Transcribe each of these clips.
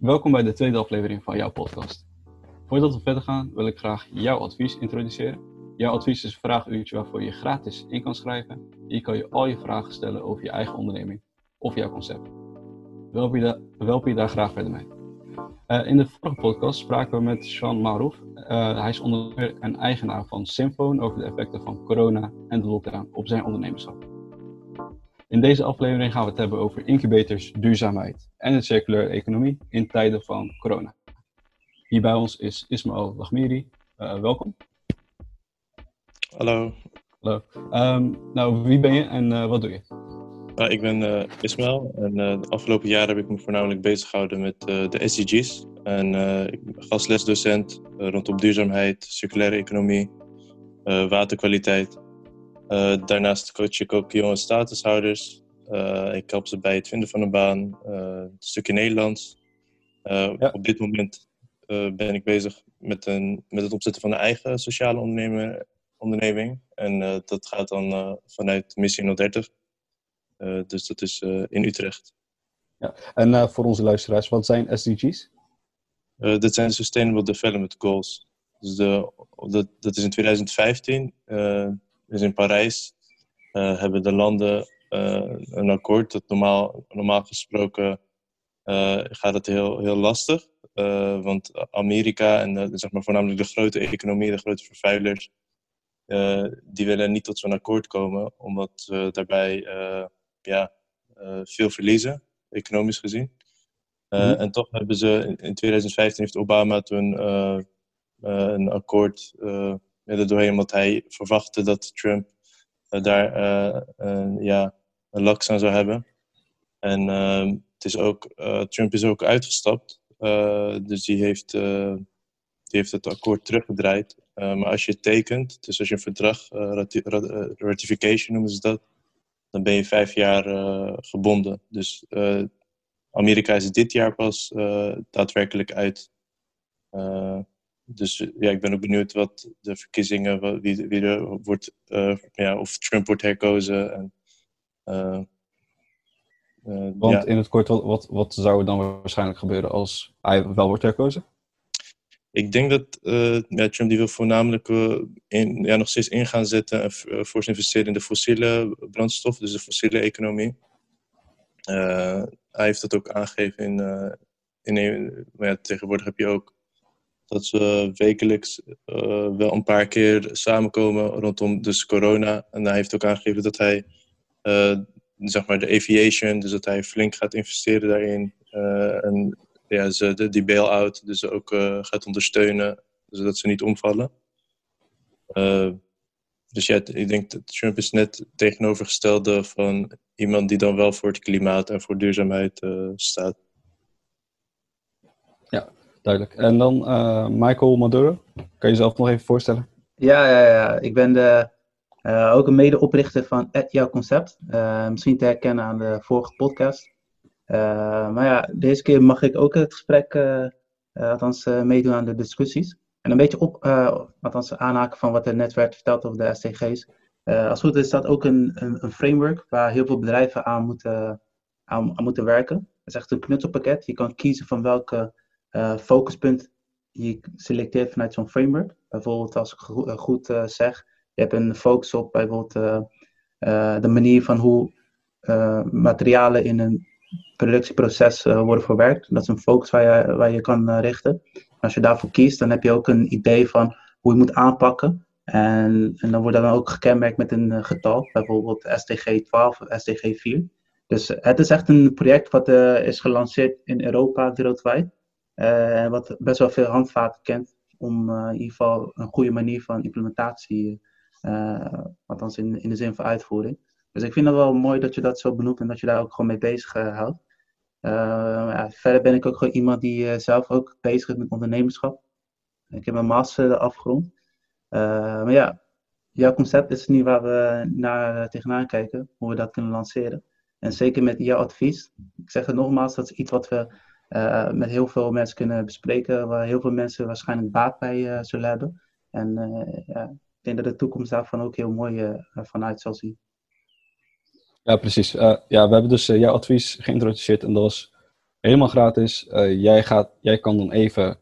Welkom bij de tweede aflevering van jouw podcast. Voordat we verder gaan, wil ik graag jouw advies introduceren. Jouw advies is een vraaguurtje waarvoor je gratis in kan schrijven. Hier kan je al je vragen stellen over je eigen onderneming of jouw concept. We helpen je, daar, graag verder mee. Uh, in de vorige podcast spraken we met Sean Marouf. Uh, hij is ondernemer en eigenaar van Symphone over de effecten van corona en de lockdown op zijn ondernemerschap. In deze aflevering gaan we het hebben over incubators, duurzaamheid en de circulaire economie in tijden van corona. Hier bij ons is Ismaël Lagmiri. Uh, welkom. Hallo. Hallo. Um, nou, wie ben je en uh, wat doe je? Uh, ik ben uh, Ismaël en de afgelopen jaren heb ik me voornamelijk bezig gehouden met de SDG's. En ik ben gastlesdocent rondom duurzaamheid, circulaire economie, waterkwaliteit. Uh, daarnaast coach ik ook jonge statushouders. Uh, ik help ze bij het vinden van een baan, uh, een stukje Nederlands. Ja. Op dit moment ben ik bezig met, een, met het opzetten van een eigen sociale ondernemer, onderneming. En dat gaat dan vanuit Missie 030. dus dat is in Utrecht. Ja. En voor onze luisteraars, wat zijn SDG's? dat zijn Sustainable Development Goals. Dus de, dat, dat is in 2015 dus in Parijs uh, hebben de landen uh, een akkoord dat normaal, normaal gesproken uh, gaat het heel, heel lastig. want Amerika en zeg maar voornamelijk de grote economie, de grote vervuilers, die willen niet tot zo'n akkoord komen, omdat ze daarbij ja, veel verliezen, economisch gezien. Mm En toch hebben ze in 2015 heeft Obama toen een akkoord er doorheen, omdat hij verwachtte dat Trump uh, daar uh, ja, een laks aan zou hebben. En ehm, het is ook, Trump is ook uitgestapt, dus die heeft, die heeft het akkoord teruggedraaid. maar als je tekent, dus als je een verdrag, rati ratification noemen ze dat, dan ben je vijf jaar gebonden. Dus Amerika is dit jaar pas daadwerkelijk uit dus ja, ik ben ook benieuwd wat de verkiezingen, wie, wie er wordt, uh, ja, of Trump wordt herkozen. En, uh, uh, Want ja. in het kort, wat, wat zou er dan waarschijnlijk gebeuren als hij wel wordt herkozen? Ik denk dat ja, Trump die wil voornamelijk in, ja, nog steeds in gaan zetten en voor investeren in de fossiele brandstof, dus de fossiele economie. hij heeft dat ook aangegeven in, in maar ja, tegenwoordig heb je ook dat ze wekelijks uh, wel een paar keer samenkomen rondom dus corona. En hij heeft ook aangegeven dat hij uh, zeg maar de aviation, dus dat hij flink gaat investeren daarin. Uh, en ja, ze, de, die bail-out dus ook gaat ondersteunen, zodat ze niet omvallen. dus ja, ik denk dat Trump is net tegenovergestelde van iemand die dan wel voor het klimaat en voor duurzaamheid staat. Duidelijk. En dan uh, Michael Maduro. Kan je jezelf nog even voorstellen? Ja, ja, ja. ik ben de, uh, ook een medeoprichter van Jouw Concept. Uh, misschien te herkennen aan de vorige podcast. maar ja, deze keer mag ik ook het gesprek, althans meedoen aan de discussies. En een beetje op, althans aanhaken van wat er net werd verteld over de SDG's. als goed is dat ook een, een, een, framework waar heel veel bedrijven aan moeten, aan, aan moeten werken. Het is echt een knutselpakket. Je kan kiezen van welke focuspunt je selecteert vanuit zo'n framework. Bijvoorbeeld als ik goed, goed uh, zeg, je hebt een focus op bijvoorbeeld de manier van hoe materialen in een productieproces worden verwerkt. Dat is een focus waar je, waar je kan richten. Als je daarvoor kiest, dan heb je ook een idee van hoe je moet aanpakken. En, en dan wordt dat dan ook gekenmerkt met een getal, bijvoorbeeld SDG 12 of SDG 4. Dus het is echt een project wat is gelanceerd in Europa wereldwijd. Uh, wat best wel veel handvaten kent om uh, in ieder geval een goede manier van implementatie, uh, althans in, in de zin van uitvoering. Dus ik vind het wel mooi dat je dat zo benoemt en dat je daar ook gewoon mee bezig houdt. Ja, verder ben ik ook gewoon iemand die zelf ook bezig is met ondernemerschap. Ik heb mijn master afgerond. maar ja, jouw concept is nu waar we naar tegenaan kijken, hoe we dat kunnen lanceren. En zeker met jouw advies. Ik zeg het nogmaals, dat is iets wat we uh, met heel veel mensen kunnen bespreken, waar heel veel mensen waarschijnlijk baat bij uh, zullen hebben. En uh, ja, ik denk dat de toekomst daarvan ook heel mooi vanuit zal zien. Ja, precies. ja, we hebben dus jouw advies geïntroduceerd en dat was Helemaal gratis. Eh, jij, gaat, jij kan dan even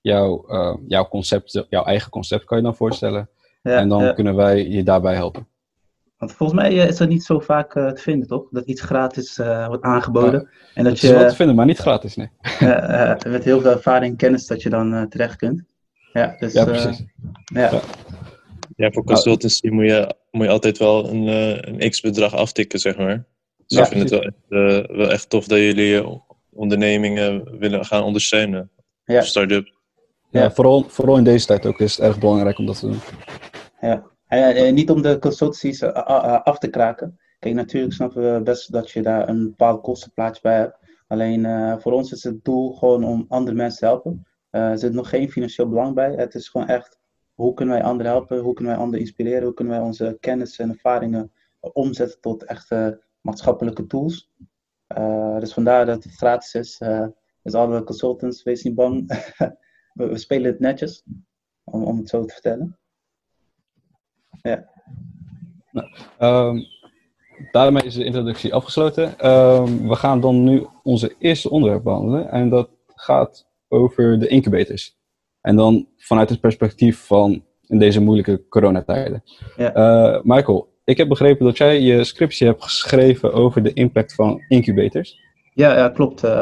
jouw, eh, jouw concept, jouw eigen concept kan je dan voorstellen. Ja, en dan ja. kunnen wij je daarbij helpen. Want volgens mij eh, is dat niet zo vaak eh, te vinden, toch? Dat iets gratis eh, wordt aangeboden. en dat Het is wel je te vinden, maar niet gratis, nee. met heel veel ervaring en kennis dat je dan terecht kunt. Ja, dus, Ja, precies. ja. Ja. Ja, voor consultancy moet, je, moet je altijd wel een, eh, een x-bedrag aftikken, zeg maar. Dus Ja, ik vind het wel echt, eh, wel echt tof dat jullie ondernemingen willen gaan ondersteunen. Ja. Of start-up. Ja, Ja. Vooral, vooral in deze tijd ook is het erg belangrijk om dat te doen. Ja. Ja, eh, niet om de consultancies eh, af te kraken. Kijk, natuurlijk snappen we best dat je daar een bepaald kostenplaatje bij hebt. Alleen eh, voor ons is het doel gewoon om andere mensen te helpen. Eh, er zit nog geen financieel belang bij. Het is gewoon echt, hoe kunnen wij anderen helpen? Hoe kunnen wij anderen inspireren? Hoe kunnen wij onze kennis en ervaringen eh, omzetten tot echte maatschappelijke tools? Eh, dus vandaar dat het gratis is. Eh, dus alle consultants, wees niet bang. we, we spelen het netjes, om, om het zo te vertellen. Ehm, daarmee is de introductie afgesloten. Ehm, we gaan dan nu onze eerste onderwerp behandelen. En dat gaat over de incubators. En dan vanuit het perspectief van in deze moeilijke coronatijden. Ja. Eh, Michael, ik heb begrepen dat jij je scriptie hebt geschreven over de impact van incubators. Ja, ja klopt. eh,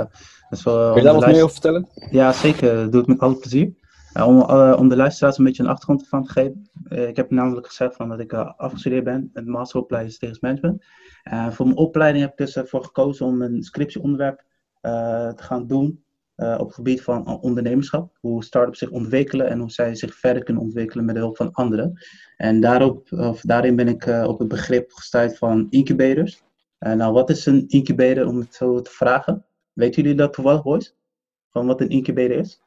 dat is wel Kun je daar wat onze meer over vertellen? Ja, zeker. Dat doe ik met alle plezier. Eh, om, eh, om de luisteraars een beetje een achtergrond ervan te geven. Eh, ik heb namelijk gezegd van dat ik afgestudeerd ben met masteropleiding strategisch management. En voor mijn opleiding heb ik dus ervoor gekozen om een scriptieonderwerp te gaan doen op het gebied van ondernemerschap. Hoe start-ups zich ontwikkelen en hoe zij zich verder kunnen ontwikkelen met de hulp van anderen. En daarop, of daarin ben ik op het begrip gestuurd van incubators. Eh, nou, wat is een incubator om het zo te vragen? Weten jullie dat toevallig, boys? Van wat een incubator is?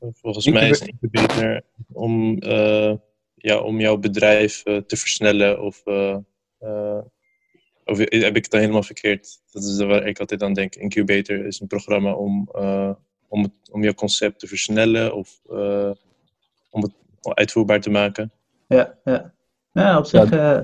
Volgens mij is een incubator om, eh, ja, om jouw bedrijf eh, te versnellen of, eh, eh, of heb ik het dan helemaal verkeerd? Dat is waar ik altijd aan denk. Incubator is een programma om, eh, om, het, om jouw concept te versnellen of eh, om het uitvoerbaar te maken. Ja, ja. Nou, op zich, eh,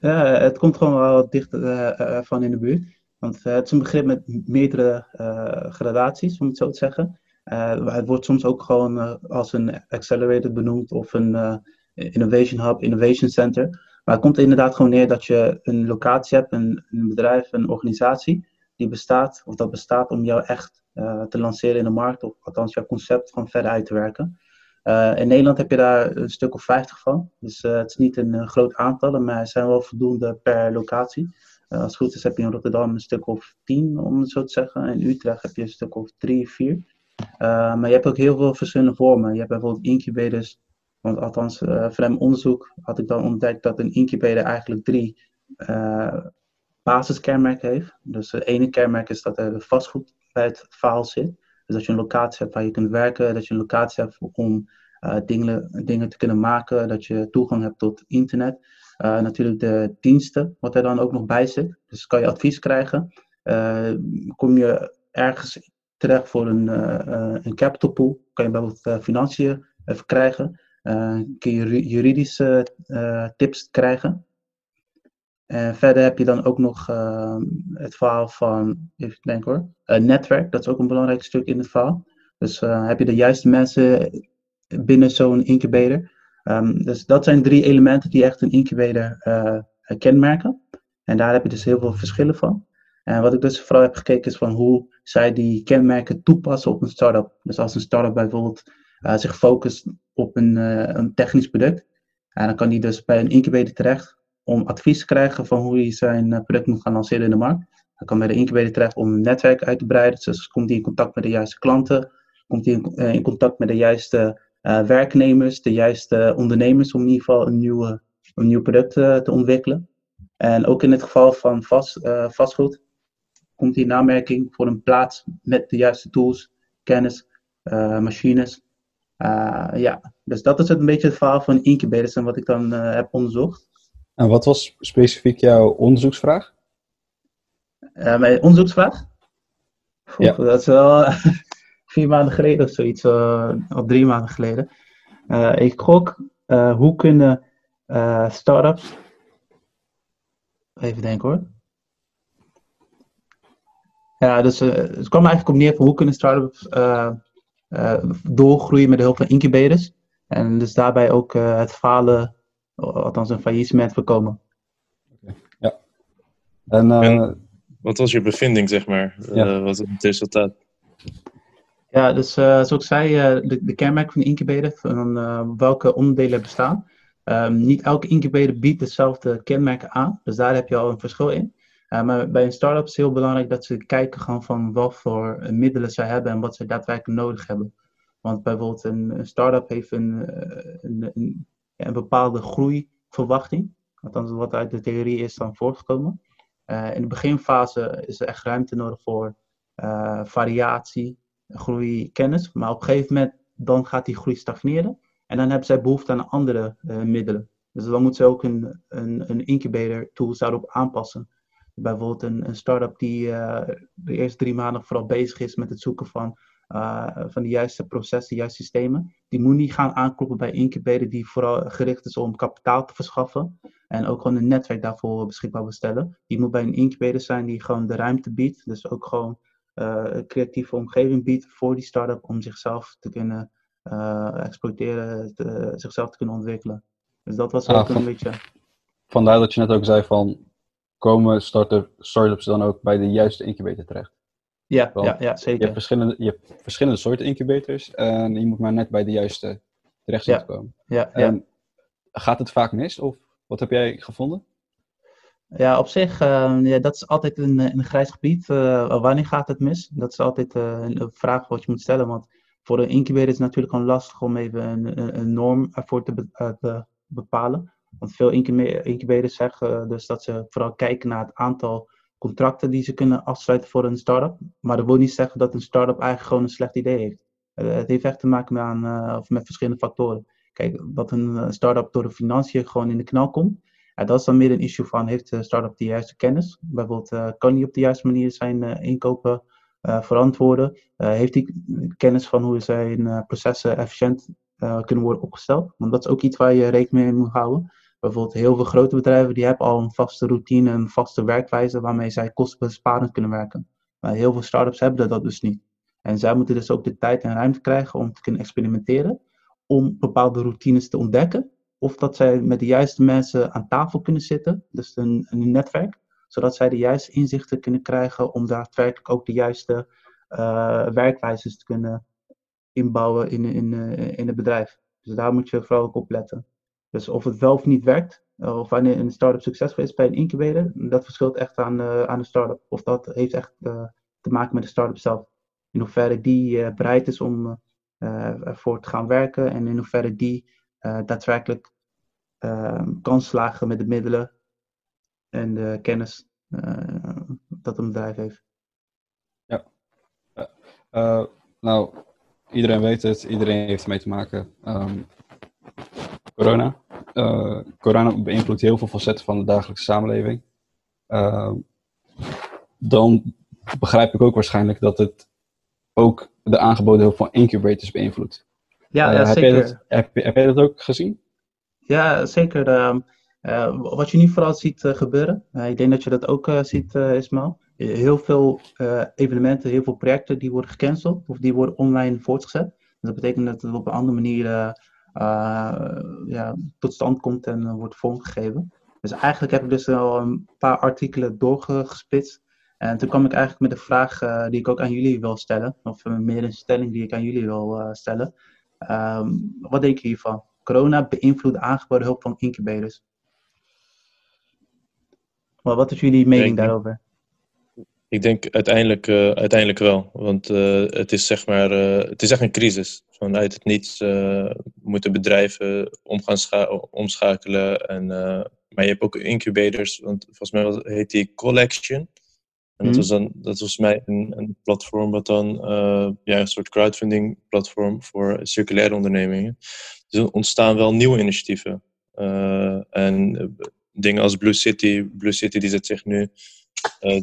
ja, het komt gewoon wel wat dicht eh, eh, van in de buurt. Want het is een begrip met meerdere eh, gradaties, om het zo te zeggen. Eh, het wordt soms ook gewoon eh, als een accelerator benoemd of een eh, innovation hub, innovation center. Maar het komt er inderdaad gewoon neer dat je een locatie hebt, een, een bedrijf, een organisatie die bestaat, of dat bestaat om jou echt te lanceren in de markt, of althans jouw concept gewoon verder uit te werken. In Nederland heb je daar een stuk of 50 van. Dus het is niet een groot aantal, maar er zijn wel voldoende per locatie. Als het goed is heb je in Rotterdam een stuk of 10, om het zo te zeggen. In Utrecht heb je een stuk of 3, 4. Uh, maar je hebt ook heel veel verschillende vormen. Je hebt bijvoorbeeld incubators. Want althans, uh, vanuit mijn onderzoek had ik dan ontdekt dat een incubator eigenlijk drie uh, basiskenmerken heeft. Dus het ene kenmerk is dat er vastgoed bij het verhaal zit. Dus dat je een locatie hebt waar je kunt werken, dat je een locatie hebt om dingen, dingen te kunnen maken, dat je toegang hebt tot internet. Natuurlijk de diensten, wat er dan ook nog bij zit. Dus kan je advies krijgen. Kom je ergens terecht voor een, uh, een capital pool, kan je bijvoorbeeld financiën even krijgen. kun je juridische tips krijgen. En verder heb je dan ook nog het verhaal van, even denken hoor, een netwerk. Dat is ook een belangrijk stuk in het verhaal. Dus heb je de juiste mensen binnen zo'n incubator. Um, dus dat zijn drie elementen die echt een incubator kenmerken. En daar heb je dus heel veel verschillen van. En wat ik dus vooral heb gekeken is van hoe zij die kenmerken toepassen op een start-up. Dus als een start-up bijvoorbeeld zich focust op een, een technisch product. En dan kan die dus bij een incubator terecht om advies te krijgen van hoe hij zijn product moet gaan lanceren in de markt. Hij kan bij de incubator terecht om een netwerk uit te breiden. Dus komt hij in contact met de juiste klanten, komt hij in, in contact met de juiste werknemers, de juiste ondernemers om in ieder geval een, nieuwe, een nieuw product te ontwikkelen. En ook in het geval van vast, vastgoed komt hij in aanmerking voor een plaats met de juiste tools, kennis, machines. ja, dus dat is het een beetje het verhaal van incubators en wat ik dan heb onderzocht. En wat was specifiek jouw onderzoeksvraag? Mijn onderzoeksvraag? Ja. Dat is wel vier maanden geleden of zoiets, of drie maanden geleden. Ik gok, hoe kunnen startups. Even denken hoor. Ja, dus het kwam eigenlijk op neer van hoe kunnen start-ups doorgroeien met de hulp van incubators. En dus daarbij ook het falen, althans een faillissement voorkomen. Ja. En, wat was je bevinding, zeg maar? Ja. wat was het resultaat? Ja, dus uh, zoals ik zei, uh, de, de kenmerken van de incubator, van uh, welke onderdelen bestaan. Um, niet elke incubator biedt dezelfde kenmerken aan, dus daar heb je al een verschil in. Maar bij een start-up is heel belangrijk dat ze kijken gaan van wat voor middelen ze hebben en wat ze daadwerkelijk nodig hebben. Want bijvoorbeeld een, een start-up heeft een, een, een, een, bepaalde groeiverwachting, althans wat uit de theorie is dan voortgekomen. in de beginfase is er echt ruimte nodig voor variatie, groei kennis. Maar op een gegeven moment dan gaat die groei stagneren. En dan hebben zij behoefte aan andere middelen. Dus dan moeten ze ook een, een, een incubator tool daarop aanpassen. Bijvoorbeeld een, een start-up die uh, de eerste drie maanden vooral bezig is met het zoeken van, uh, van de juiste processen, de juiste systemen. Die moet niet gaan aankloppen bij incubator die vooral gericht is om kapitaal te verschaffen. En ook gewoon een netwerk daarvoor beschikbaar wil stellen. Die moet bij een incubator zijn die gewoon de ruimte biedt. Dus ook gewoon uh, creatieve omgeving biedt voor die start-up om zichzelf te kunnen uh, exploiteren, te, zichzelf te kunnen ontwikkelen. Dus dat was ah, ook een beetje. Vandaar dat je net ook zei van komen start-ups dan ook bij de juiste incubator terecht? Ja, ja, ja, zeker. Je hebt, verschillende, je hebt verschillende soorten incubators en je moet maar net bij de juiste terecht ja. komen. Ja, ja. Gaat het vaak mis of wat heb jij gevonden? Ja, op zich, uh, ja, dat is altijd een, een grijs gebied. Uh, wanneer gaat het mis? Dat is altijd uh, een vraag wat je moet stellen. Want voor een incubator is het natuurlijk gewoon lastig om even een, een norm ervoor te, te, bepalen. Want veel incubators zeggen dus dat ze vooral kijken naar het aantal contracten die ze kunnen afsluiten voor een start-up. Maar dat wil niet zeggen dat een start-up eigenlijk gewoon een slecht idee heeft. het heeft echt te maken met, aan, of met verschillende factoren. Kijk, dat een start-up door de financiën gewoon in de knal komt ja, dat is dan meer een issue van, heeft de start-up de juiste kennis? Bijvoorbeeld, kan hij op de juiste manier zijn inkopen verantwoorden? heeft hij kennis van hoe zijn processen efficiënt kunnen worden opgesteld? Want dat is ook iets waar je rekening mee moet houden. Bijvoorbeeld heel veel grote bedrijven die hebben al een vaste routine, een vaste werkwijze waarmee zij kostenbesparend kunnen werken. Maar heel veel start-ups hebben dat dus niet. En zij moeten dus ook de tijd en ruimte krijgen om te kunnen experimenteren, om bepaalde routines te ontdekken of dat zij met de juiste mensen aan tafel kunnen zitten, dus een, een netwerk, zodat zij de juiste inzichten kunnen krijgen om daadwerkelijk ook de juiste uh, werkwijzes te kunnen inbouwen in, in, uh, in het bedrijf. Dus daar moet je vooral ook op letten. Dus of het wel of niet werkt, uh, of wanneer een start-up succesvol is bij een incubator, dat verschilt echt aan, aan de start-up. Of dat heeft echt te maken met de start-up zelf. In hoeverre die bereid is om ervoor te gaan werken en in hoeverre die daadwerkelijk Ehm, kan slagen met de middelen en de kennis eh, dat een bedrijf heeft. Ja. Nou, iedereen weet het, iedereen heeft ermee te maken. Um, corona. Uh, corona beïnvloedt heel veel facetten van de dagelijkse samenleving. Uh, dan begrijp ik ook waarschijnlijk dat het ook de aangeboden hulp van incubators beïnvloedt. Ja, ja zeker. Heb je, dat, heb, heb je dat ook gezien? Ja, zeker. Ehm, eh, wat je nu vooral ziet eh, gebeuren, eh, ik denk dat je dat ook ziet, Ismail. Heel veel evenementen, heel veel projecten die worden gecanceld of die worden online voortgezet. Dat betekent dat het op een andere manier ja, tot stand komt en wordt vormgegeven. Dus eigenlijk heb ik dus al een paar artikelen doorgesplitst. En toen kwam ik eigenlijk met de vraag die ik ook aan jullie wil stellen, of meer een stelling die ik aan jullie wil stellen. Ehm, wat denk je hiervan? corona beïnvloedt aangeboden hulp van incubators? Maar wat is jullie mening daarover? Ik denk uiteindelijk, uh, uiteindelijk wel. Want uh, het is zeg maar, uh, het is echt een crisis. Vanuit het niets moeten bedrijven omgaan omschakelen. En, maar je hebt ook incubators, want volgens mij heet die Collection. En dat, mhm. was dan, dat was volgens mij een, een platform wat dan ja, een soort crowdfunding platform voor circulaire ondernemingen. Dus er ontstaan wel nieuwe initiatieven. En eh, dingen als Blue City, Blue City die zet zich nu,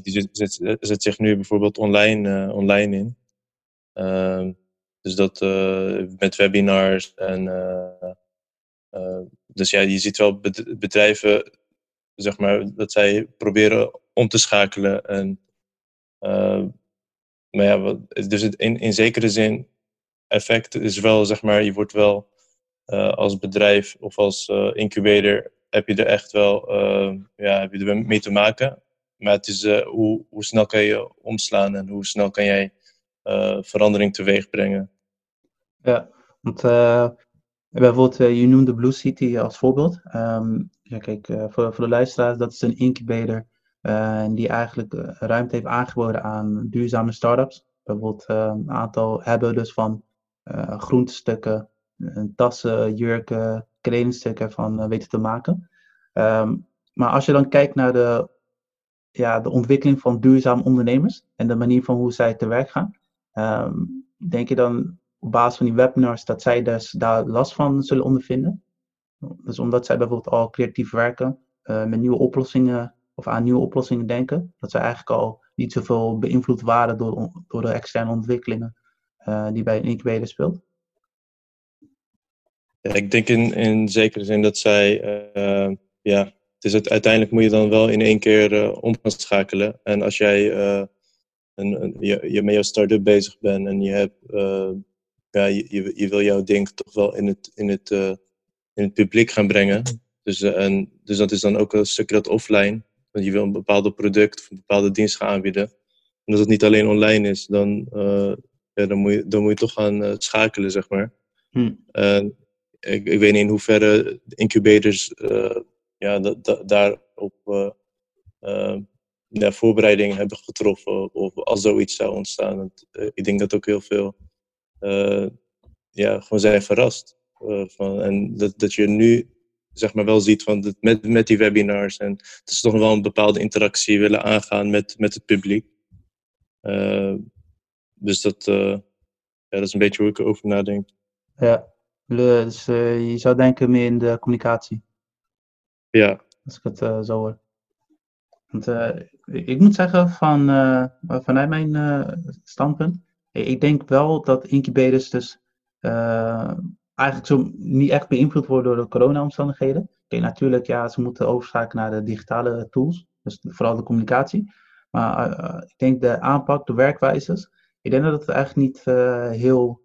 die zet, zich nu bijvoorbeeld online, online in. Ehm, dus dat met webinars en dus ja, je ziet wel bedrijven, zeg maar, dat zij proberen om te schakelen en maar ja, wat, dus in, in zekere zin, effect is wel, zeg maar, je wordt wel als bedrijf of als incubator, heb je er echt wel, ja, heb je er mee te maken. Maar het is hoe, hoe snel kan je omslaan en hoe snel kan jij verandering teweeg brengen. Ja, want bijvoorbeeld, je noemde Blue City als voorbeeld. Um, ja, kijk, voor, voor de luisteraars, dat is een incubator die eigenlijk ruimte heeft aangeboden aan duurzame start-ups. Bijvoorbeeld een aantal hebben dus van groentestukken, tassen, jurken, kledingstukken van weten te maken. Um, maar als je dan kijkt naar de, ja, de ontwikkeling van duurzame ondernemers en de manier van hoe zij te werk gaan, um, denk je dan op basis van die webinars dat zij dus daar last van zullen ondervinden? Dus omdat zij bijvoorbeeld al creatief werken, uh, met nieuwe oplossingen of aan nieuwe oplossingen denken, dat zij eigenlijk al niet zoveel beïnvloed waren door, door de externe ontwikkelingen uh, die bij een speelt? Ja, ik denk in, in zekere zin dat zij, uh, ja, is het, uiteindelijk moet je dan wel in één keer uh, om gaan schakelen. En als jij een, een, je, je met jouw start-up bezig bent en je hebt ja, je, je wil jouw ding toch wel in het, in het, uh, in het publiek gaan brengen. Dus, uh, en, dus dat is dan ook een stukje dat offline. Want je wil een bepaald product of een bepaalde dienst gaan aanbieden. En als het niet alleen online is, dan, uh, ja, dan, moet, je, dan moet je toch gaan schakelen, zeg maar. Hm. ik, ik weet niet in hoeverre incubators ja, da, da, daarop ja, voorbereidingen hebben getroffen. Of als zoiets zou ontstaan. ik denk dat ook heel veel ja, gewoon zijn verrast. Van, en dat, dat je nu zeg maar wel ziet van met, met die webinars en dat ze toch wel een bepaalde interactie willen aangaan met, met het publiek. Dus dat, ja, dat is een beetje hoe ik erover nadenk. Ja, dus je zou denken meer in de communicatie. Ja. Als ik het zo hoor. Want, ik moet zeggen, van, vanuit mijn standpunt, ik denk wel dat incubators dus eigenlijk zo niet echt beïnvloed worden door de corona-omstandigheden. Kijk, natuurlijk, ja, ze moeten overschakelen naar de digitale tools, dus vooral de communicatie. Maar ik denk de aanpak, de werkwijzes, ik denk dat het eigenlijk niet heel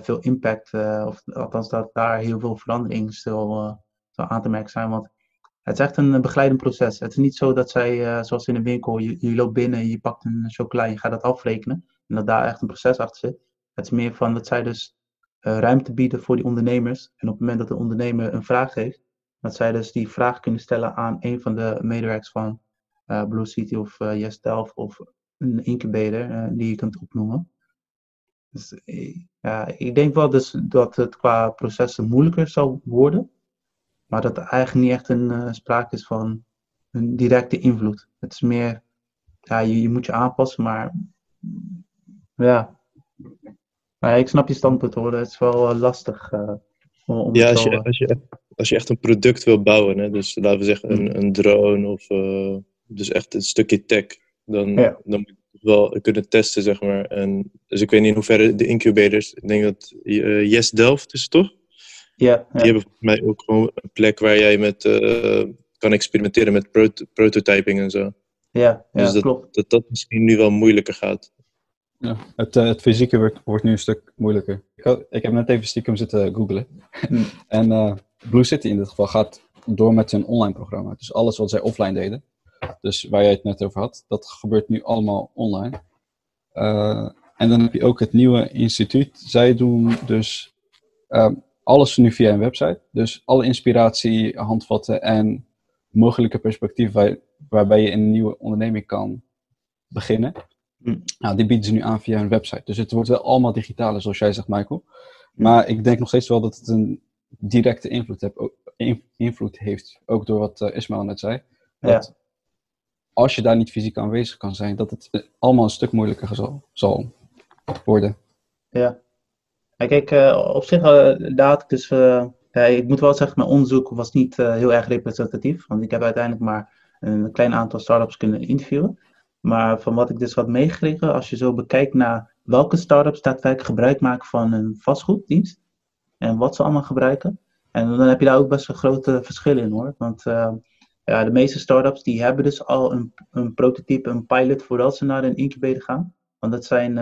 veel impact, of althans dat daar heel veel verandering zal aan te merken zijn. Want het is echt een begeleidend proces. Het is niet zo dat zij, zoals in een winkel, je, je loopt binnen, je pakt een chocola en je gaat dat afrekenen. En dat daar echt een proces achter zit. Het is meer van dat zij dus uh, ruimte bieden voor die ondernemers. En op het moment dat de ondernemer een vraag heeft, dat zij dus die vraag kunnen stellen aan een van de medewerkers van Blue City of uh, Yes Delft of een incubator die je kunt opnoemen. Dus ja, ik denk wel dus dat het qua processen moeilijker zal worden. Maar dat er eigenlijk niet echt een sprake is van een directe invloed. Het is meer, ja, je, je moet je aanpassen, maar ja. Maar ik snap je standpunt hoor. Het is wel uh, lastig. Uh, om ja, als je, als, je, als je echt een product wil bouwen, hè, dus laten we zeggen een, een drone of uh, dus echt een stukje tech, dan, ja. dan moet je wel kunnen testen, zeg maar. En, dus ik weet niet in hoeverre de incubators, ik denk dat Yes Delft is het toch? Ja, Die hebben volgens mij ook gewoon een plek waar jij met kan experimenteren met prot prototyping en zo. Ja, ja dus dat, klopt. Dat dat misschien nu wel moeilijker gaat. Ja, het, uh, het fysieke wordt, wordt nu een stuk moeilijker. Ik, heb net even stiekem zitten googlen. Hmm. en uh, Blue City in dit geval gaat door met zijn online programma. Dus alles wat zij offline deden, dus waar jij het net over had, dat gebeurt nu allemaal online. Uh, en dan heb je ook het nieuwe instituut. Zij doen dus alles nu via een website. Dus alle inspiratie, handvatten en mogelijke perspectieven waar, waarbij je een nieuwe onderneming kan beginnen. Hm. Nou, die bieden ze nu aan via hun website. Dus het wordt wel allemaal digitaal, zoals jij zegt, Michael. Hm. Maar ik denk nog steeds wel dat het een directe invloed, invloed heeft. Ook door wat uh, Ismail net zei. Dat ja. als je daar niet fysiek aanwezig kan zijn, dat het allemaal een stuk moeilijker zal, zal worden. Ja. Kijk, uh, op zich, daar had ik dus. ik moet wel zeggen, mijn onderzoek was niet heel erg representatief. Want ik heb uiteindelijk maar een klein aantal startups kunnen interviewen. Maar van wat ik dus had meegekregen, als je zo bekijkt naar welke start-ups daadwerkelijk gebruik maken van een vastgoeddienst en wat ze allemaal gebruiken. En dan heb je daar ook best wel grote verschillen in hoor. Want ja, de meeste start-ups die hebben dus al een, een prototype, een pilot voordat ze naar een incubator gaan. Want dat zijn,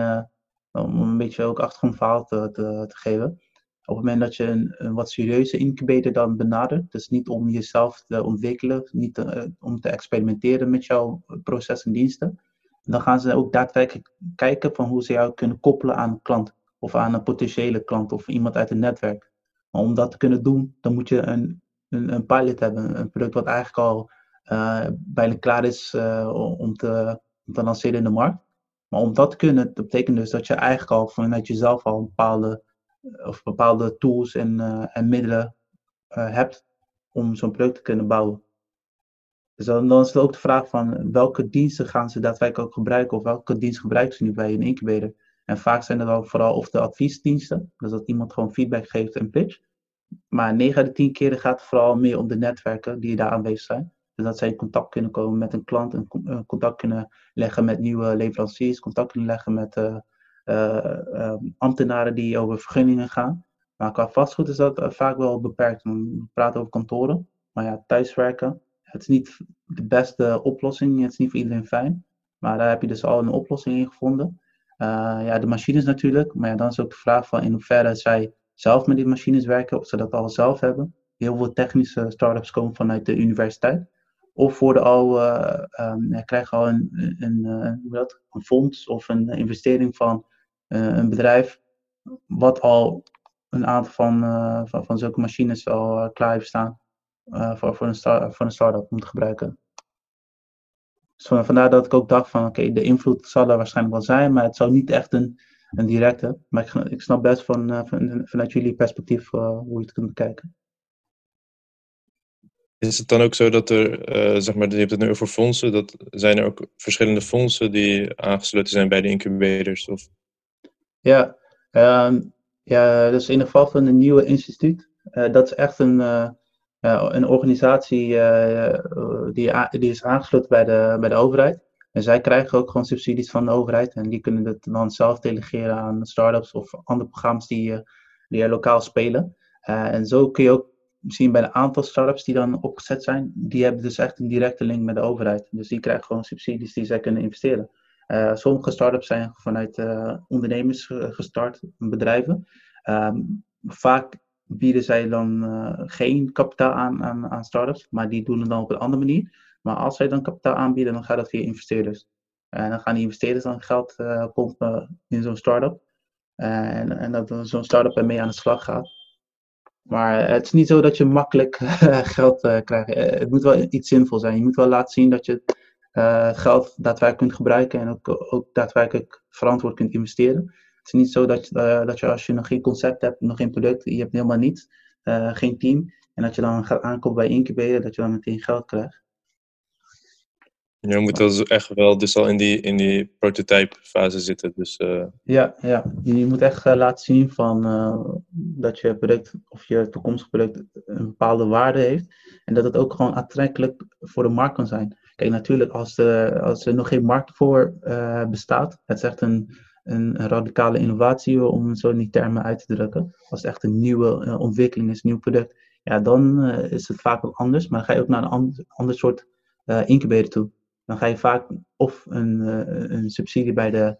om een beetje ook achtergrondverhaal te, te, te geven op het moment dat je een, wat serieuze incubator dan benadert, dus niet om jezelf te ontwikkelen, niet eh, om te experimenteren met jouw proces en diensten, dan gaan ze ook daadwerkelijk kijken van hoe ze jou kunnen koppelen aan een klant of aan een potentiële klant of iemand uit het netwerk. Maar om dat te kunnen doen, dan moet je een, een, een pilot hebben, een product wat eigenlijk al uh, bijna klaar is uh, om, te, om te lanceren in de markt. Maar om dat te kunnen, dat betekent dus dat je eigenlijk al vanuit jezelf al bepaalde of bepaalde tools en, uh, en middelen uh, hebt om zo'n product te kunnen bouwen. Dus dan, dan, is het ook de vraag van welke diensten gaan ze daadwerkelijk ook gebruiken of welke dienst gebruiken ze nu bij een incubator. En vaak zijn het dan vooral of de adviesdiensten, dus dat iemand gewoon feedback geeft en pitch. Maar 9 uit de 10 keren gaat het vooral meer om de netwerken die daar aanwezig zijn. Dus dat zij in contact kunnen komen met een klant, en contact kunnen leggen met nieuwe leveranciers, contact kunnen leggen met uh, eh, ehm, ambtenaren die over vergunningen gaan. Maar qua vastgoed is dat eh, vaak wel beperkt. We praten over kantoren. Maar ja, thuiswerken, het is niet de beste oplossing. Het is niet voor iedereen fijn. Maar daar heb je dus al een oplossing in gevonden. Ja, de machines natuurlijk. Maar dan is ook de vraag van in hoeverre zij zelf met die machines werken. Of ze dat al zelf hebben. Heel veel technische start-ups komen vanuit de universiteit. Of worden al, um, al een, een, een, een fonds of een investering van eh, een bedrijf wat al een aantal van, van, van, zulke machines al klaar heeft staan voor, voor, een start, voor een start-up om te gebruiken. Dus vandaar dat ik ook dacht van oké, de invloed zal er waarschijnlijk wel zijn, maar het zou niet echt een, een directe. Maar ik, snap best van, vanuit jullie perspectief hoe je het kunt bekijken. Is het dan ook zo dat er, uh, zeg maar, je hebt het nu over fondsen, dat zijn er ook verschillende fondsen die aangesloten zijn bij de incubators? Of? Ja, um, ja, dus in ieder geval van een nieuwe instituut. Uh, dat is echt een, uh, een organisatie die, die is aangesloten bij de, bij de overheid. En zij krijgen ook gewoon subsidies van de overheid. En die kunnen het dan zelf delegeren aan start-ups of andere programma's die, die er lokaal spelen. en zo kun je ook zien bij een aantal start-ups die dan opgezet zijn. Die hebben dus echt een directe link met de overheid. Dus die krijgen gewoon subsidies die zij kunnen investeren. Uh, sommige start-ups zijn vanuit uh, ondernemers gestart, bedrijven. Um, vaak bieden zij dan uh, geen kapitaal aan, aan, aan start-ups, maar die doen het dan op een andere manier. Maar als zij dan kapitaal aanbieden, dan gaat dat via investeerders. En dan gaan die investeerders dan geld pompen in zo'n start-up. en, en dat zo'n start-up ermee aan de slag gaat. Maar het is niet zo dat je makkelijk geld krijgt. het moet wel iets zinvol zijn. Je moet wel laten zien dat je uh, geld daadwerkelijk kunt gebruiken en ook, ook daadwerkelijk verantwoord kunt investeren. Het is niet zo dat, dat je als je nog geen concept hebt, nog geen product, je hebt helemaal niets, geen team, en dat je dan gaat aankopen bij incubator, dat je dan meteen geld krijgt. Je moet dus echt wel dus al in die, in die prototype fase zitten. Dus, Ja, ja, je moet echt laten zien van, dat je product of je toekomstig product een bepaalde waarde heeft. En dat het ook gewoon aantrekkelijk voor de markt kan zijn. Kijk, natuurlijk, als, de, als er nog geen markt voor bestaat, het is echt een, een, radicale innovatie, om zo in die termen uit te drukken. Als het echt een nieuwe ontwikkeling is, een nieuw product, ja, dan is het vaak wat anders. Maar dan ga je ook naar een ander, ander soort incubator toe. Dan ga je vaak of een, een subsidie bij de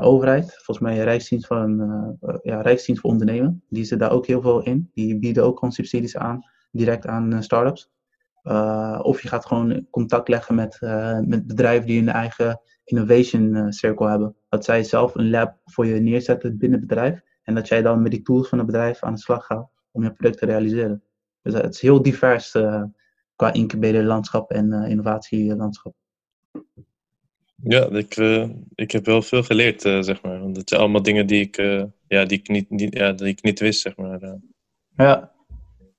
overheid, volgens mij Rijksdienst, van, ja, Rijksdienst voor Ondernemen, die zit daar ook heel veel in. Die bieden ook gewoon subsidies aan, direct aan start-ups. Uh, of je gaat gewoon contact leggen met, uh, met bedrijven die een eigen innovation uh, circle hebben. Dat zij zelf een lab voor je neerzetten binnen het bedrijf. En dat jij dan met die tools van het bedrijf aan de slag gaat om je product te realiseren. Dus het is heel divers qua incubator landschap en innovatielandschap. Ja, ik, ik heb wel veel geleerd, zeg maar. Want het zijn allemaal dingen die ik, ja, die ik, niet, niet, ja, die ik niet wist, zeg maar. Ja,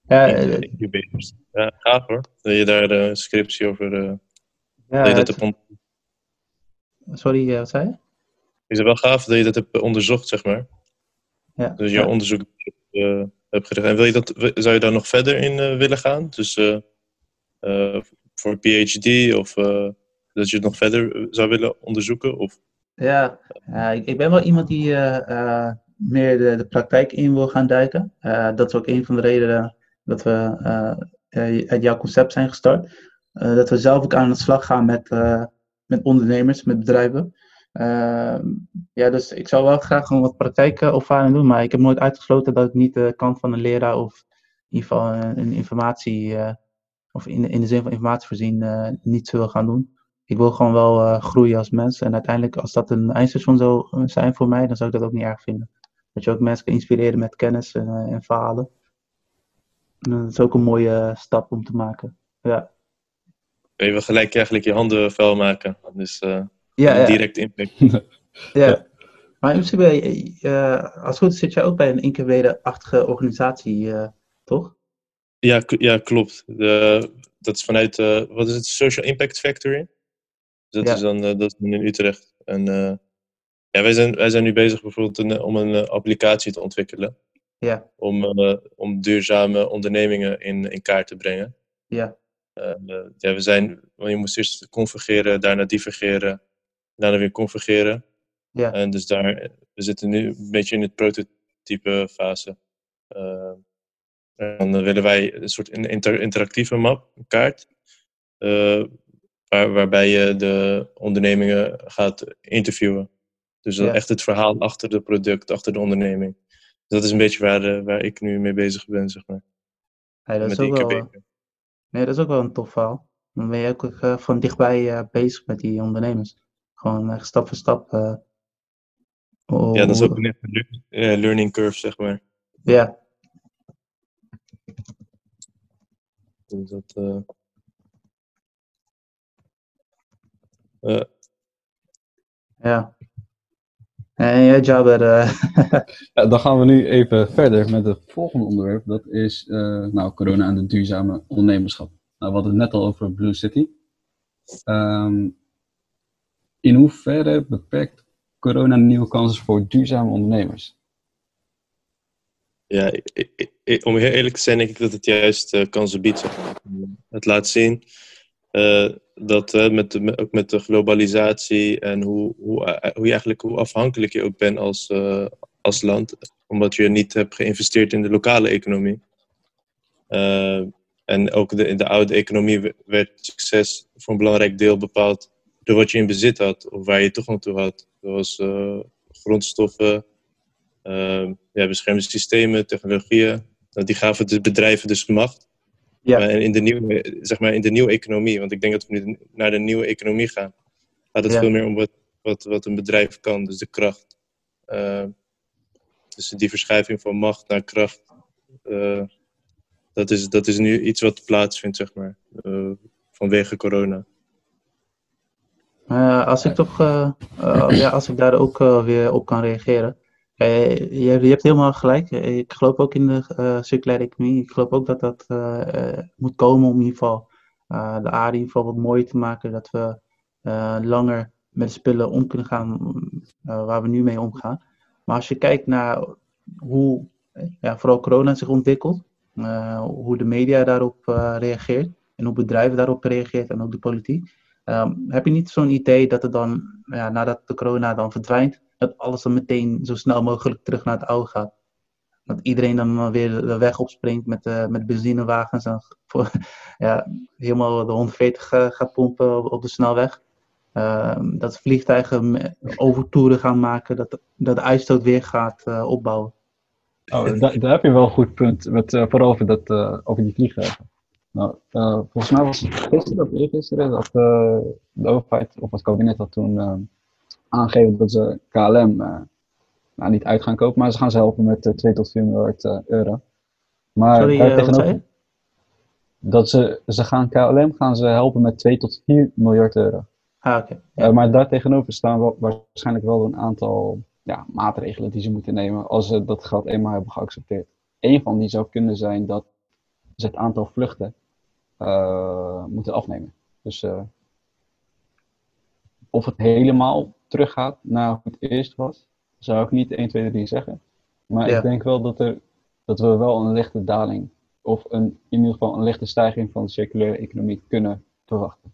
ja, incubators. Ja, gaaf hoor. Dat je daar de scriptie over. Ja, dat je dat het... Sorry, wat zei je? Is het wel gaaf dat je dat hebt onderzocht, zeg maar. Ja. Dus jouw ja. onderzoek hebt gedaan. En wil je dat, zou je daar nog verder in willen gaan? Dus voor een PhD of dat je het nog verder zou willen onderzoeken? Of? Ja, ik, ik ben wel iemand die meer de, de praktijk in wil gaan duiken. dat is ook een van de redenen dat we uit eh, jouw concept zijn gestart. Eh, dat we zelf ook aan de slag gaan met, eh, met ondernemers, met bedrijven. Ehm, ja, dus ik zou wel graag gewoon wat praktijkervaring doen, maar ik heb nooit uitgesloten dat ik niet de kant van een leraar of in ieder geval een, informatie, eh, of in, in de zin van informatie voorzien, uh, niet wil gaan doen. Ik wil gewoon wel uh, groeien als mens en uiteindelijk als dat een eindstation zou zijn voor mij, dan zou ik dat ook niet erg vinden. Dat je ook mensen kan inspireren met kennis en, en verhalen. En dat is ook een mooie stap om te maken. Ja. Je gelijk eigenlijk je handen vuil maken. Dus ja, ja. direct impact. ja. Maar in principe, als het goed is, zit jij ook bij een incubator-achtige organisatie, toch? Ja, ja klopt. De, dat is vanuit, uh, wat is het, Social Impact Factory. Dus dat is dan dat is in Utrecht. En ja, wij zijn, wij zijn nu bezig bijvoorbeeld een, om een applicatie te ontwikkelen. Ja. Om, om duurzame ondernemingen in, in kaart te brengen. Ja. ja, we zijn, je moest eerst convergeren, daarna divergeren daarna weer convergeren. Ja. En dus daar, we zitten nu een beetje in het prototype fase. Uh, en dan willen wij een soort inter interactieve map, een kaart, uh, waar, waarbij je de ondernemingen gaat interviewen. Dus ja. echt het verhaal achter het product, achter de onderneming. Dus dat is een beetje waar, uh, waar ik nu mee bezig ben, zeg maar. Ja, dat, is ook wel, nee, dat is ook wel een tof verhaal. Dan ben je ook van dichtbij bezig met die ondernemers. Gewoon echt stap voor stap. Uh, ja, dat is ook een uh, learning curve, zeg maar. Ja. Dus dat. Uh... Ja. En jij, Jabber? ja, dan gaan we nu even verder met het volgende onderwerp. Dat is nou, corona en de duurzame ondernemerschap. Nou, we hadden het net al over Blue City. Um, in hoeverre beperkt corona nieuwe kansen voor duurzame ondernemers? Ja, om heel eerlijk te zijn, denk ik dat het juist uh, kansen biedt. Het laat zien uh, dat met, de, ook met de globalisatie en hoe, hoe, hoe, je eigenlijk, hoe afhankelijk je ook bent als, als land, omdat je niet hebt geïnvesteerd in de lokale economie. en ook de, in de oude economie werd succes voor een belangrijk deel bepaald door wat je in bezit had of waar je toegang toe had. Zoals uh, grondstoffen, ja, beschermde systemen, technologieën. Nou, die gaven de bedrijven dus macht. Ja. In de, nieuwe, zeg maar in de nieuwe economie, want ik denk dat we nu naar de nieuwe economie gaan, gaat het veel meer om wat, wat, wat een bedrijf kan, dus de kracht. Uh, dus die verschuiving van macht naar kracht, dat, is, dat is nu iets wat plaatsvindt, zeg maar, vanwege corona. Als ik toch, ja, als ik daar ook weer op kan reageren. Je, je, hebt helemaal gelijk. Ik geloof ook in de circulaire economie. Ik geloof ook dat dat moet komen om in ieder geval de aarde in ieder geval wat mooier te maken. Dat we langer met spullen om kunnen gaan waar we nu mee omgaan. Maar als je kijkt naar hoe ja, vooral corona zich ontwikkelt, hoe de media daarop reageert en hoe bedrijven daarop reageert en ook de politiek Um, heb je niet zo'n idee dat het dan, ja, nadat de corona dan verdwijnt, dat alles dan meteen zo snel mogelijk terug naar het oude gaat? Dat iedereen dan weer de weg opspringt met, uh, met benzinewagens en voor, ja, helemaal de 140 uh, gaat pompen op, de snelweg. Uh, dat vliegtuigen overtoeren gaan maken, dat, dat de uitstoot weer gaat uh, opbouwen. Oh, daar, daar, heb je wel een goed punt, met, vooral over, dat, over die vliegtuigen. Nou, volgens mij was het gisteren of eergisteren dat de overheid of het kabinet had toen aangegeven dat ze KLM nou, niet uit gaan kopen, maar ze gaan ze helpen met 2 tot 4 miljard euro. Maar Sorry, tegenover, dat ze, ze gaan KLM gaan ze helpen met 2 tot 4 miljard euro. Ah, oké. Okay. maar daar tegenover staan wel, waarschijnlijk wel een aantal ja, maatregelen die ze moeten nemen als ze dat geld eenmaal hebben geaccepteerd. Een van die zou kunnen zijn dat ze het aantal vluchten uh, moeten afnemen. Dus uh, of het helemaal teruggaat naar hoe het eerst was, zou ik niet 1, 2, 3 zeggen. Maar ja. ik denk wel dat, er, dat we wel een lichte daling, of een, in ieder geval een lichte stijging van de circulaire economie kunnen verwachten.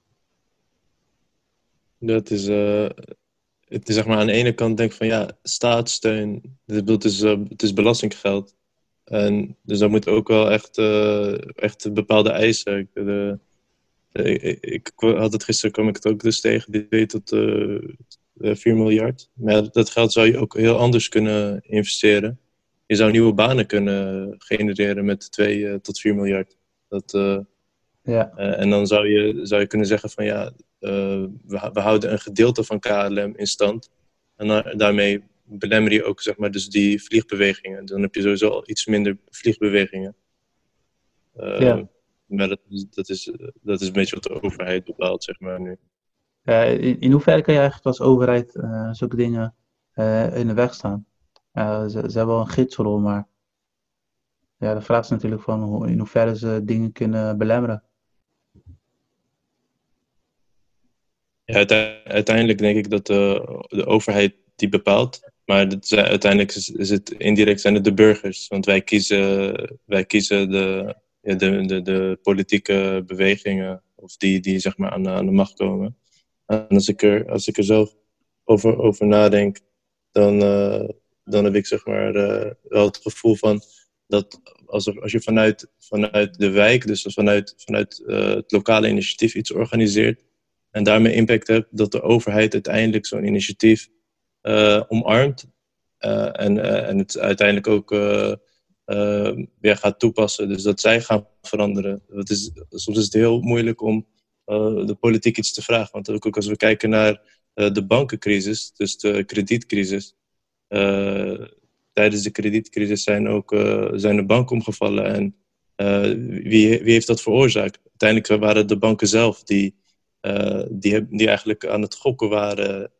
Dat is, uh, het is zeg maar aan de ene kant denk ik van ja, staatssteun, het is, het is belastinggeld. En dus dat moet ook wel echt, uh, echt bepaalde eisen. De, ik, ik, had het gisteren, kwam ik het ook dus tegen, die 2 tot, 4 miljard. Maar dat geld zou je ook heel anders kunnen investeren. Je zou nieuwe banen kunnen genereren met 2 tot 4 miljard. Dat, ja. en dan zou je, zou je kunnen zeggen van ja, we, we houden een gedeelte van KLM in stand. En daarmee belemmer je ook zeg maar, dus die vliegbewegingen. Dan heb je sowieso al iets minder vliegbewegingen. Uh, ja. Maar dat, dat, is, dat is een beetje wat de overheid bepaalt, zeg maar nu. In, in hoeverre kan je eigenlijk als overheid uh, zulke dingen uh, in de weg staan? ze, ze hebben wel een gidsrol, maar ja, de vraag is natuurlijk van in hoeverre ze dingen kunnen belemmeren. Uiteindelijk denk ik dat de, de overheid die bepaalt. Maar het, uiteindelijk is, het indirect zijn het de burgers. Want wij kiezen, wij kiezen de, de, de, de politieke bewegingen of die, die zeg maar aan, aan de macht komen. En als ik er, als ik er zelf over, over nadenk, dan, uh, dan heb ik zeg maar uh, wel het gevoel van dat als, als je vanuit, vanuit de wijk, dus vanuit, vanuit uh, het lokale initiatief iets organiseert en daarmee impact hebt, dat de overheid uiteindelijk zo'n initiatief omarmt. En, en het uiteindelijk ook weer gaat toepassen. Dus dat zij gaan veranderen. Dat is, soms is het heel moeilijk om de politiek iets te vragen. Want ook als we kijken naar de bankencrisis, dus de kredietcrisis. tijdens de kredietcrisis zijn ook zijn de banken omgevallen. En wie, wie heeft dat veroorzaakt? Uiteindelijk waren het de banken zelf die, die, die eigenlijk aan het gokken waren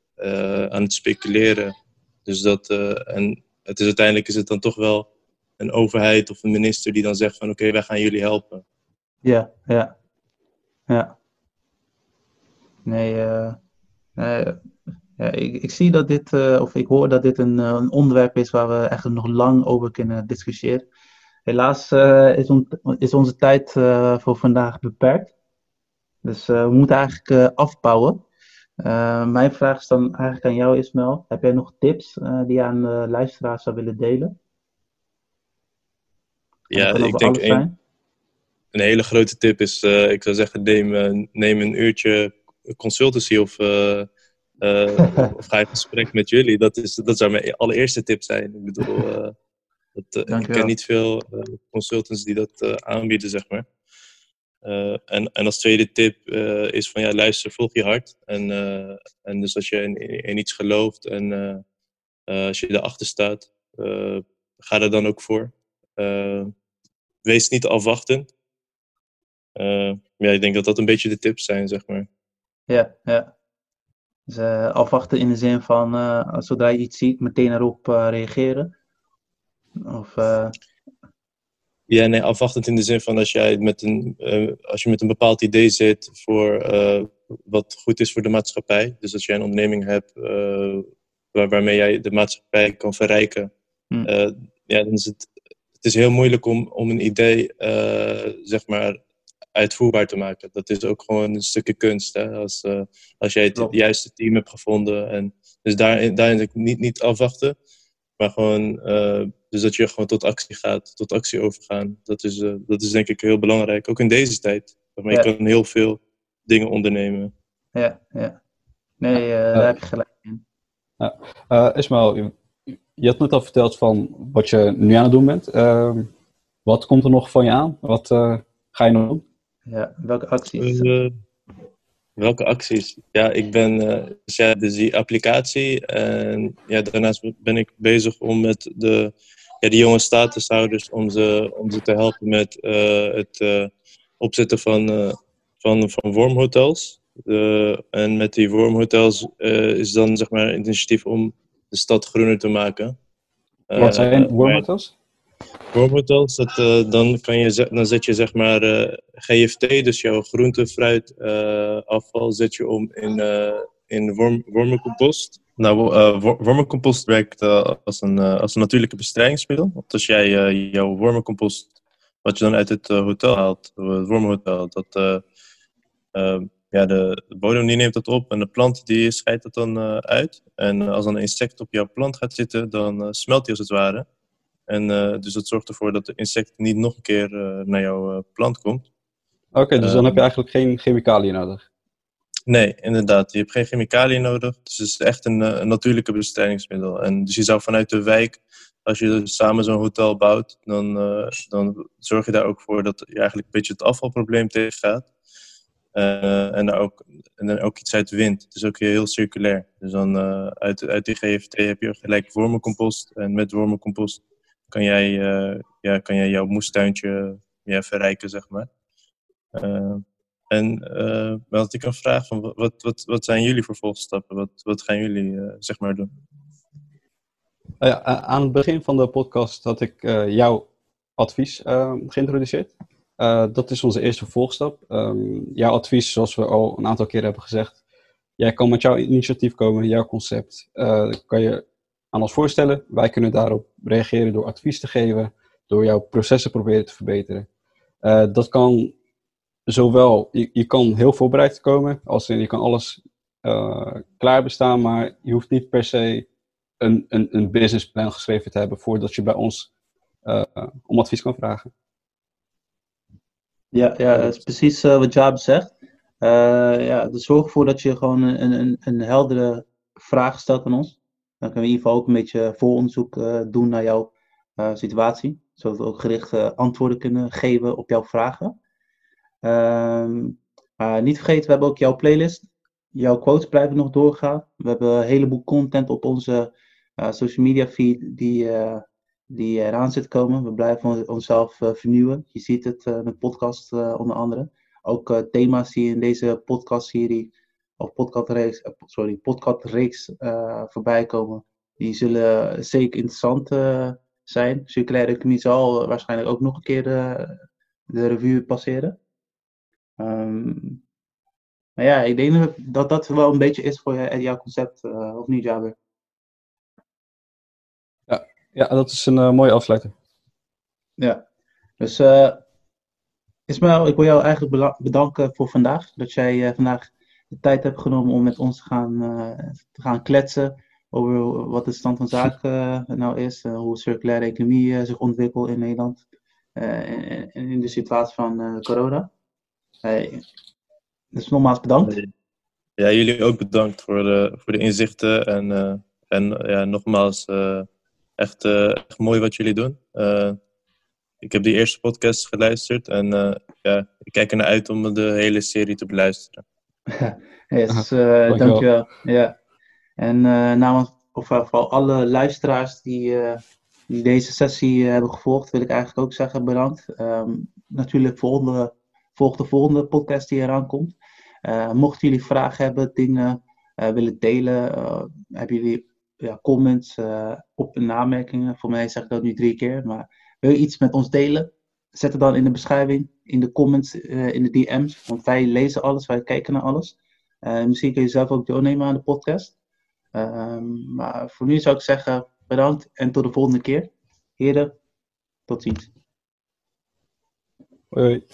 aan het speculeren. Dus dat, en het is, uiteindelijk is het dan toch wel een overheid of een minister die dan zegt van oké, wij gaan jullie helpen. Ja, ja. Ja. Nee, uh, ja, ik, ik, zie dat dit, of ik hoor dat dit een, een, onderwerp is waar we echt nog lang over kunnen discussiëren. Helaas is, on, is, onze tijd voor vandaag beperkt. Dus we moeten eigenlijk afbouwen. Uh, mijn vraag is dan eigenlijk aan jou, Ismael. Heb jij nog tips uh, die je aan de luisteraars zou willen delen? Ja, ik denk een, een, hele grote tip is, uh, ik zou zeggen, neem, neem een uurtje consultancy of, of ga gesprek met jullie. Dat, is, dat zou mijn allereerste tip zijn. Ik bedoel, dat, ik ken niet veel consultants die dat aanbieden, zeg maar. Uh, en, en als tweede tip uh, is van ja, luister, volg je hart. En, uh, en dus als je in, in iets gelooft en als je erachter staat, ga er dan ook voor. wees niet afwachtend. ja, ik denk dat dat een beetje de tips zijn, zeg maar. Ja, ja. Dus afwachten in de zin van zodra je iets ziet, meteen erop reageren. Of ja, nee, afwachtend in de zin van als, jij met een, als je met een bepaald idee zit voor wat goed is voor de maatschappij. Dus als jij een onderneming hebt waar, waarmee jij de maatschappij kan verrijken. Hmm. ja, dan is het, het is heel moeilijk om, om een idee zeg maar uitvoerbaar te maken. Dat is ook gewoon een stukje kunst. Hè? Als, als jij het juiste team hebt gevonden. En, dus daarin, daarin niet, niet afwachten. Maar gewoon, uh, dus dat je gewoon tot actie gaat, tot actie overgaan. Dat is, uh, dat is denk ik heel belangrijk, ook in deze tijd. Maar je kan heel veel dingen ondernemen. Ja, ja. Nee, uh, daar heb je gelijk in. Ja. Ismael, je, je had net al verteld van wat je nu aan het doen bent. Ehm, wat komt er nog van je aan? Wat ga je nog doen? Ja, welke acties? Welke acties? Ja, ik ben uh, dus, ja, dus die applicatie. En ja, daarnaast ben ik bezig om met de, ja, de jonge statushouders om ze, om ze te helpen met uh, het opzetten van, van, van wormhotels. en met die wormhotels is dan zeg maar een initiatief om de stad groener te maken. Wat zijn wormhotels? Wormhotels, dat, uh, dan, kan je, dan zet je zeg maar eh, GFT, dus jouw groente, fruit, uh, afval, zet je om in, in worm, wormencompost. Nou, wormencompost werkt als, een, als een natuurlijke bestrijdingsmiddel. Want als jij jouw wormencompost, wat je dan uit het hotel haalt, het wormenhotel, dat, ja, de, de, bodem die neemt dat op en de plant die scheidt dat dan uit. En als een insect op jouw plant gaat zitten, dan smelt die als het ware. En uh, dus dat zorgt ervoor dat de insect niet nog een keer uh, naar jouw uh, plant komt. Oké, okay, dus dan heb je eigenlijk geen chemicaliën nodig? Nee, inderdaad. Je hebt geen chemicaliën nodig. Dus het is echt een, een natuurlijke bestrijdingsmiddel. En dus je zou vanuit de wijk als je samen zo'n hotel bouwt, dan, dan zorg je daar ook voor dat je eigenlijk een beetje het afvalprobleem tegengaat. Uh, en, ook, en dan ook iets uit de wind. Het is ook heel circulair. Dus dan uh, uit, uit die GFT heb je gelijk wormencompost. En met wormencompost kan jij, uh, ja, kan jij jouw moestuintje verrijken, zeg maar. en wat ik een vraag van, wat, wat, wat zijn jullie vervolgstappen? Wat, wat gaan jullie, zeg maar, doen? Nou aan het begin van de podcast had ik jouw advies geïntroduceerd. Dat is onze eerste volgstap. Um, jouw advies, zoals we al een aantal keer hebben gezegd. Jij kan met jouw initiatief komen, jouw concept. Kan je aan ons voorstellen. Wij kunnen daarop reageren door advies te geven. Door jouw processen proberen te verbeteren. Uh, dat kan zowel, je, je, kan heel voorbereid komen. Als in, je kan alles klaar bestaan. Maar je hoeft niet per se een, een, een businessplan geschreven te hebben. Voordat je bij ons om advies kan vragen. Ja, ja dat is precies uh, wat Jaab zegt. Uh, ja, zorg ervoor dat je gewoon een, een, een heldere vraag stelt aan ons. Dan kunnen we in ieder geval ook een beetje vooronderzoek uh, doen naar jouw situatie. Zodat we ook gerichte antwoorden kunnen geven op jouw vragen. Ehm, niet vergeten, we hebben ook jouw playlist. Jouw quotes blijven nog doorgaan. We hebben een heleboel content op onze social media feed die die eraan zit komen. We blijven onszelf vernieuwen. Je ziet het uh, met podcast onder andere. Ook thema's die in deze podcastserie of podcastreeks, sorry, podcastreeks voorbij komen. Die zullen zeker interessant zijn. Circulaire economie zal waarschijnlijk ook nog een keer de revue passeren. Um, maar ja, ik denk dat dat wel een beetje is voor jouw concept, of niet, Jaber? Ja, dat is een uh, mooie afsluiter. Ja, dus uh, Ismaël, ik wil jou eigenlijk bedanken voor vandaag. Dat jij vandaag de tijd hebt genomen om met ons te gaan, te gaan kletsen over wat de stand van zaken nou is. hoe circulaire economie zich ontwikkelt in Nederland. en in de situatie van corona. dus nogmaals bedankt. Ja, jullie ook bedankt voor de, voor de inzichten. En, en ja, nogmaals Echt, uh, echt mooi wat jullie doen. Ik heb die eerste podcast geluisterd en ja, ik kijk ernaar uit om de hele serie te beluisteren. yes, uh, dankjewel. Ja. En namens of vooral alle luisteraars die, die deze sessie hebben gevolgd, wil ik eigenlijk ook zeggen bedankt. Um, natuurlijk volgende, volg de volgende podcast die eraan komt. mochten jullie vragen hebben, dingen willen delen, hebben jullie ja, comments, uh, op- en namerkingen. Voor mij zeg ik dat nu drie keer. Maar wil je iets met ons delen? Zet het dan in de beschrijving, in de comments, uh, in de DM's. Want wij lezen alles, wij kijken naar alles. Uh, misschien kun je zelf ook deelnemen aan de podcast. Ehm, maar voor nu zou ik zeggen bedankt en tot de volgende keer. Heren, tot ziens. Hoi.